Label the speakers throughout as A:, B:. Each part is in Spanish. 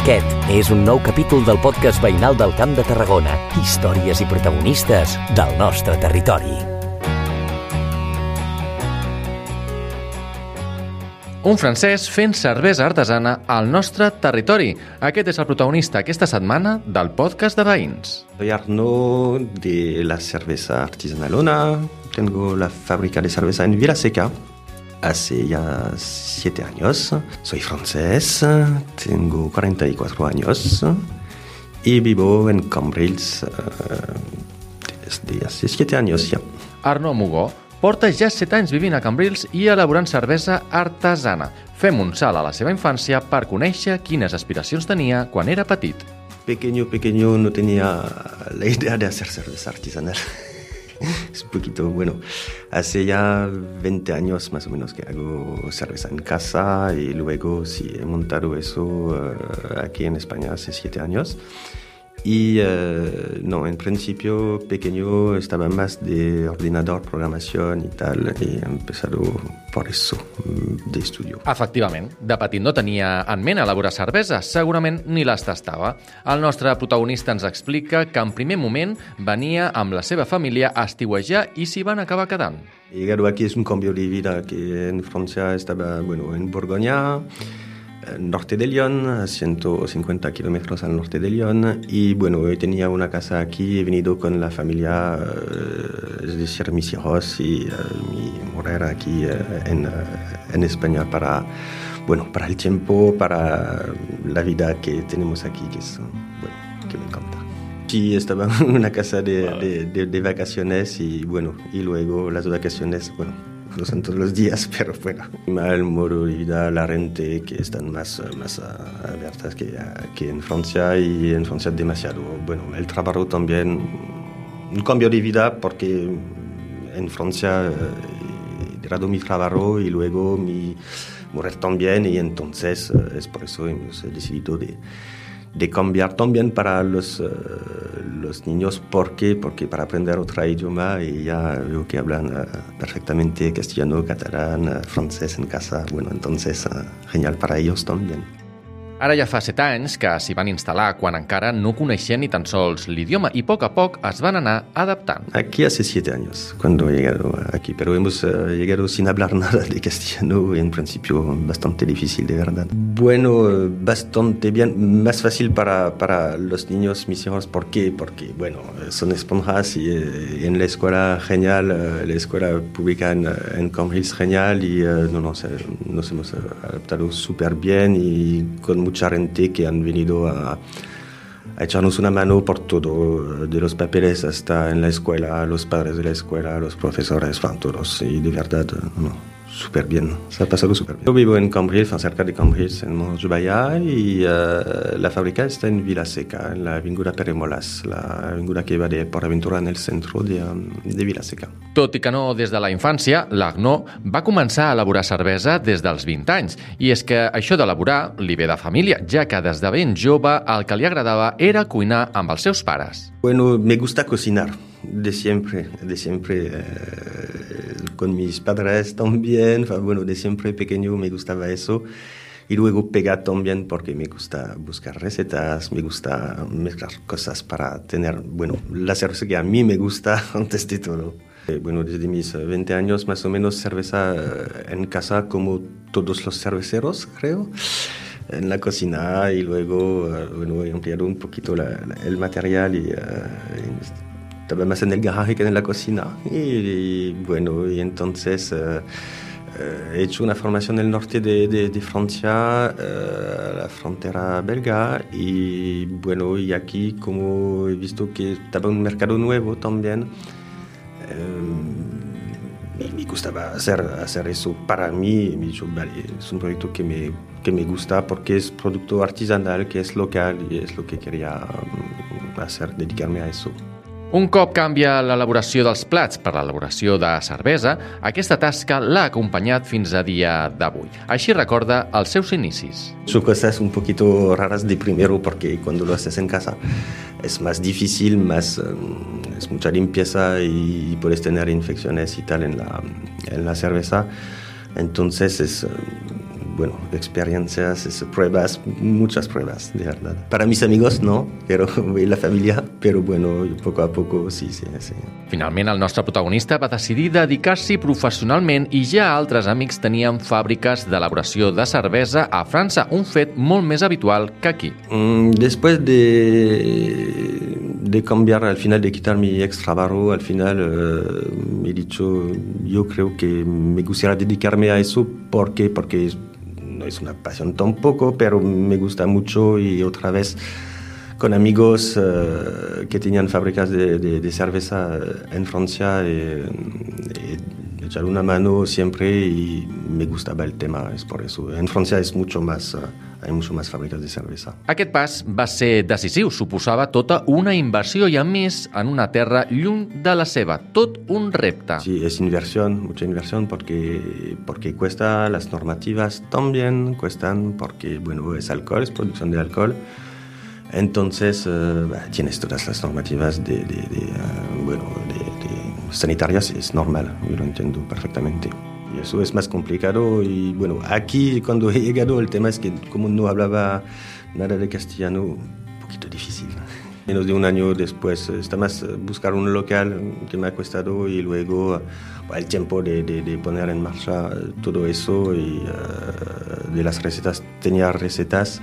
A: Aquest és un nou capítol del podcast veïnal del Camp de Tarragona. Històries i protagonistes del nostre territori.
B: Un francès fent cervesa artesana al nostre territori. Aquest és el protagonista aquesta setmana del podcast de veïns.
C: Soy Arnaud de la cerveza artesanalona. Tengo la fábrica de cerveza en Vilaseca hace ya siete años. Soy francés, tengo 44 años y vivo en Cambrils uh, desde hace siete años ya.
B: Arnaud Mugó porta ja 7 anys vivint a Cambrils i elaborant cervesa artesana. Fem un salt a la seva infància per conèixer quines aspiracions tenia quan era petit.
C: Pequeño, pequeño no tenía la idea de hacer cerveza artesanal. es un poquito, bueno, hace ya 20 años más o menos que hago cerveza en casa y luego sí he montado eso uh, aquí en España hace 7 años. Y uh, no, en principio pequeño estaba más de ordenador, programación y tal, y he empezado por eso, de estudio.
B: Efectivament, de petit no tenia en ment elaborar cervesa, segurament ni les tastava. El nostre protagonista ens explica que en primer moment venia amb la seva família a estiuejar i s'hi van acabar quedant.
C: He llegado aquí es un cambio de vida que en Francia estaba, bueno, en Borgoña, norte de Lyon, a 150 kilómetros al norte de Lyon. Y bueno, yo tenía una casa aquí, he venido con la familia, uh, es decir, mis hijos y uh, mi mujer aquí uh, en, en, España para, bueno, para el tiempo, para la vida que tenemos aquí, que es, bueno, que me encanta. Sí, estaba en una casa de, de, de, de vacaciones y bueno, y luego las vacaciones, bueno, no son todos los días, pero bueno. De vida, la rente que están más, más abiertas que, que en Francia y en Francia demasiado. Bueno, el trabajo también, un cambio de vida porque en Francia he dado mi trabajo y luego mi mujer también y entonces es por eso hemos decidido de de cambiar también para los, uh, los niños. ¿Por qué? Porque para aprender otro idioma y ya veo que hablan uh, perfectamente castellano, catalán, uh, francés en casa. Bueno, entonces genial para ellos también.
B: Ara ja fa 7 anys que s'hi van instal·lar quan encara no coneixien ni tan sols l'idioma i poc a poc es van anar adaptant.
C: Aquí hace 7 años cuando he llegado aquí, pero hemos uh, llegado sin hablar nada de castellano en principio bastante difícil de verdad. Bueno, bastante bien, más fácil para, para los niños, mis hijos, ¿por qué? Porque, bueno, son esponjas y eh, en la escuela genial, la escuela pública en, en Cambridge genial y no, no, nos hemos adaptado súper bien y con mucha gente que han venido a, a, echarnos una mano por todo, de los papeles hasta en la escuela, los padres de la escuela, los profesores, todos, y de verdad, no, súper bien, se ha pasado súper bien. Yo vivo en Cambrils, cerca de Cambrils, en Montjubaya, y uh, la fábrica está en Vilaseca, en la Avinguda Peremolas, la avinguda que va de por aventura en el centro de, um, de Vilaseca.
B: Tot i que no des de la infància, l'Agnó va començar a elaborar cervesa des dels 20 anys. I és que això d'elaborar li ve de família, ja que des de ben jove el que li agradava era cuinar amb els seus pares.
C: Bueno, me gusta cocinar, de siempre, de siempre. Eh, con mis padres también, bueno, de siempre pequeño me gustaba eso. Y luego pegar también porque me gusta buscar recetas, me gusta mezclar cosas para tener, bueno, la cerveza que a mí me gusta antes de todo. Bueno, desde mis 20 años más o menos cerveza en casa como todos los cerveceros, creo, en la cocina y luego, bueno, he ampliado un poquito la, la, el material y... Uh, estaba más en el garaje que en la cocina. Y, y bueno, y entonces uh, uh, he hecho una formación en el norte de, de, de Francia, uh, la frontera belga, y bueno, y aquí como he visto que estaba un mercado nuevo también, me, me gustaba hacer, hacer eso para mí. Me dicho, vale, es un proyecto que me, que me gusta porque es producto artesanal, que es local y es lo que quería um, hacer, dedicarme a eso.
B: Un cop canvia l'elaboració dels plats per l'elaboració de cervesa, aquesta tasca l'ha acompanyat fins a dia d'avui. Així recorda els seus inicis.
C: Son cosas un poquito raras de primero porque cuando lo haces en casa es más difícil, más, um, es mucha limpieza y puedes tener infecciones y tal en la, en la cerveza. Entonces es... Bueno, experiencias, pruebas, muchas pruebas, de verdad. Para mis amigos no, pero la familia, però bueno, poco a poco sí, sí, sí.
B: Finalment, el nostre protagonista va decidir dedicar-s'hi professionalment i ja altres amics tenien fàbriques d'elaboració de cervesa a França, un fet molt més habitual que aquí.
C: Mm, después de, de cambiar, al final de quitar mi ex trabajo, al final uh, he dicho, yo creo que me gustaría dedicarme a eso porque, porque no es una pasión tampoco, pero me gusta mucho y otra vez con amigos uh, que tenían fábricas de, cerveza en Francia, eh, eh, echar una mano siempre y me gustaba el tema, es por eso. En Francia es mucho más... hay mucho más fàbriques de cervesa.
B: Aquest pas va ser decisiu, suposava tota una inversió i, a més, en una terra lluny de la seva. Tot un repte.
C: Sí, es inversión, mucha inversión, porque, porque cuesta, las normativas también cuestan, porque, bueno, es alcohol, es producción de alcohol. Entonces, uh, tienes todas las normativas de, de, de uh, bueno, de, de sanitarias, es normal, yo lo entiendo perfectamente. Eso es más complicado y bueno, aquí cuando he llegado el tema es que como no hablaba nada de castellano, un poquito difícil. Menos de un año después, está más buscar un local que me ha costado y luego el tiempo de, de, de poner en marcha todo eso y uh, de las recetas, tenía recetas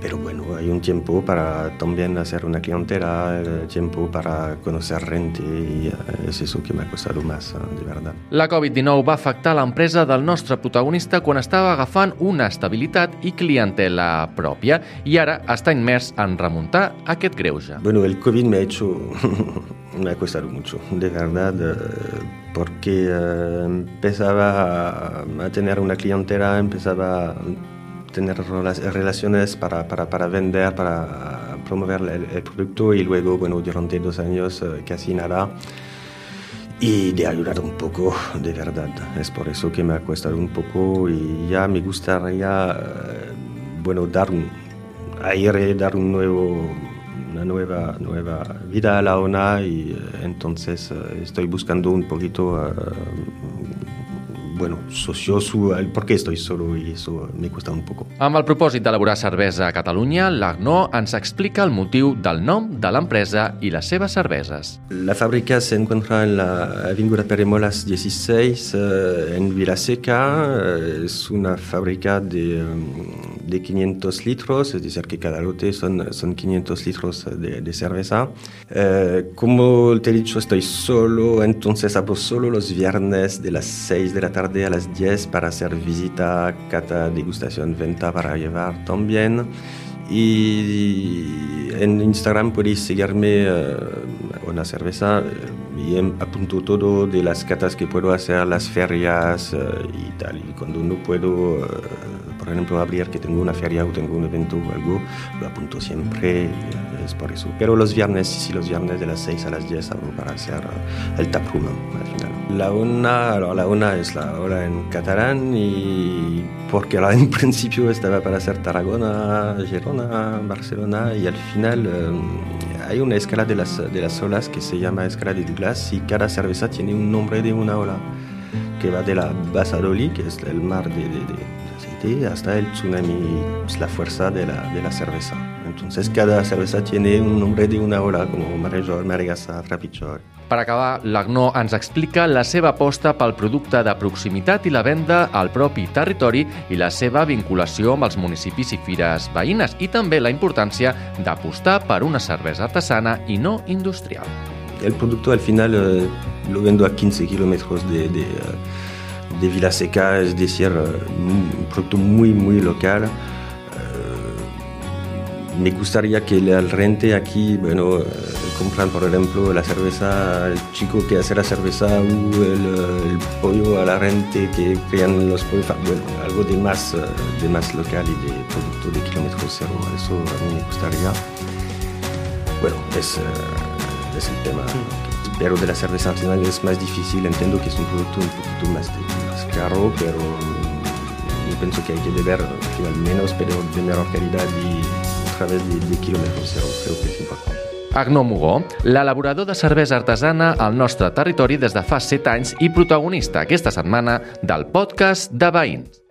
C: Pero bueno, hay un tiempo para también hacer una clientela, tiempo para conocer gente y eh, es eso que me ha costado más, eh, de verdad.
B: La Covid-19 va afectar l'empresa del nostre protagonista quan estava agafant una estabilitat i clientela pròpia i ara està immers en remuntar aquest greuge.
C: Bueno, el COVID me ha hecho, me ha costado mucho, de verdad, eh, porque empezaba a tener una clientela, empezaba tener relaciones para, para, para vender, para promover el, el, producto y luego, bueno, durante dos años eh, casi nada. Y de ayudar un poco, de verdad. Es por eso que me ha costado un poco y ya me gustaría, eh, bueno, dar un aire, dar un nuevo, una nueva, nueva vida a la ONA y eh, entonces eh, estoy buscando un poquito bueno, socioso, el por què estoy solo y eso me cuesta un poco.
B: Amb el propòsit d'elaborar cervesa a Catalunya, l'Agnó ens explica el motiu del nom de l'empresa i les seves cerveses.
C: La fábrica se encuentra en la Avinguda Peremolas 16, eh, en Vilaseca. Eh, es una fábrica de, de 500 litros, es decir, que cada lote son, son 500 litros de, de cerveza. Eh, como te he dicho, estoy solo, entonces abro solo los viernes de las 6 de la tarde a las 10 para hacer visita, cata, degustación, venta para llevar también. Y en Instagram podéis seguirme uh, una cerveza y apunto todo de las catas que puedo hacer, las ferias uh, y tal. Y cuando no puedo, uh, por ejemplo, abrir que tengo una feria o tengo un evento o algo, lo apunto siempre. es por eso. Pero los viernes, sí, los viernes de las 6 a las 10 abro para hacer el taproom al final. La una, la una es la hora en catalán y porque en principio estaba para hacer Tarragona, Girona, Barcelona y al final eh, hay una escala de las, de las olas que se llama escala de Douglas y cada cerveza tiene un nombre de una ola que va de la Basadoli, que es el mar de, de, de aceite, hasta el tsunami, es la fuerza de la, de la cerveza. Entonces cada cerveza tiene un nombre de una ola, como Marejol, Marigassa, Trapichol.
B: Per acabar, l'Agnó ens explica la seva aposta pel producte de proximitat i la venda al propi territori i la seva vinculació amb els municipis i fires veïnes i també la importància d'apostar per una cervesa artesana i no industrial.
C: El producto al final eh, lo vendo a 15 kilómetros de, de, de Vilaseca, es decir, un producto muy, muy local. me gustaría que el rente aquí, bueno, compran por ejemplo la cerveza, el chico que hace la cerveza o el, el pollo a la rente que crean los pollos, bueno, algo de más, de más local y de producto de kilómetro cero, eso a mí me gustaría. Bueno, es, es el tema. Pero de la cerveza artesanal es más difícil, entiendo que es un producto un poquito más, más caro, pero yo pienso que hay que beber al menos, pero de mejor calidad y través de, de quilòmetre zero. Crec que és important.
B: Agno Mugó, l'elaborador de cervesa artesana al nostre territori des de fa 7 anys i protagonista aquesta setmana del podcast de Veïns.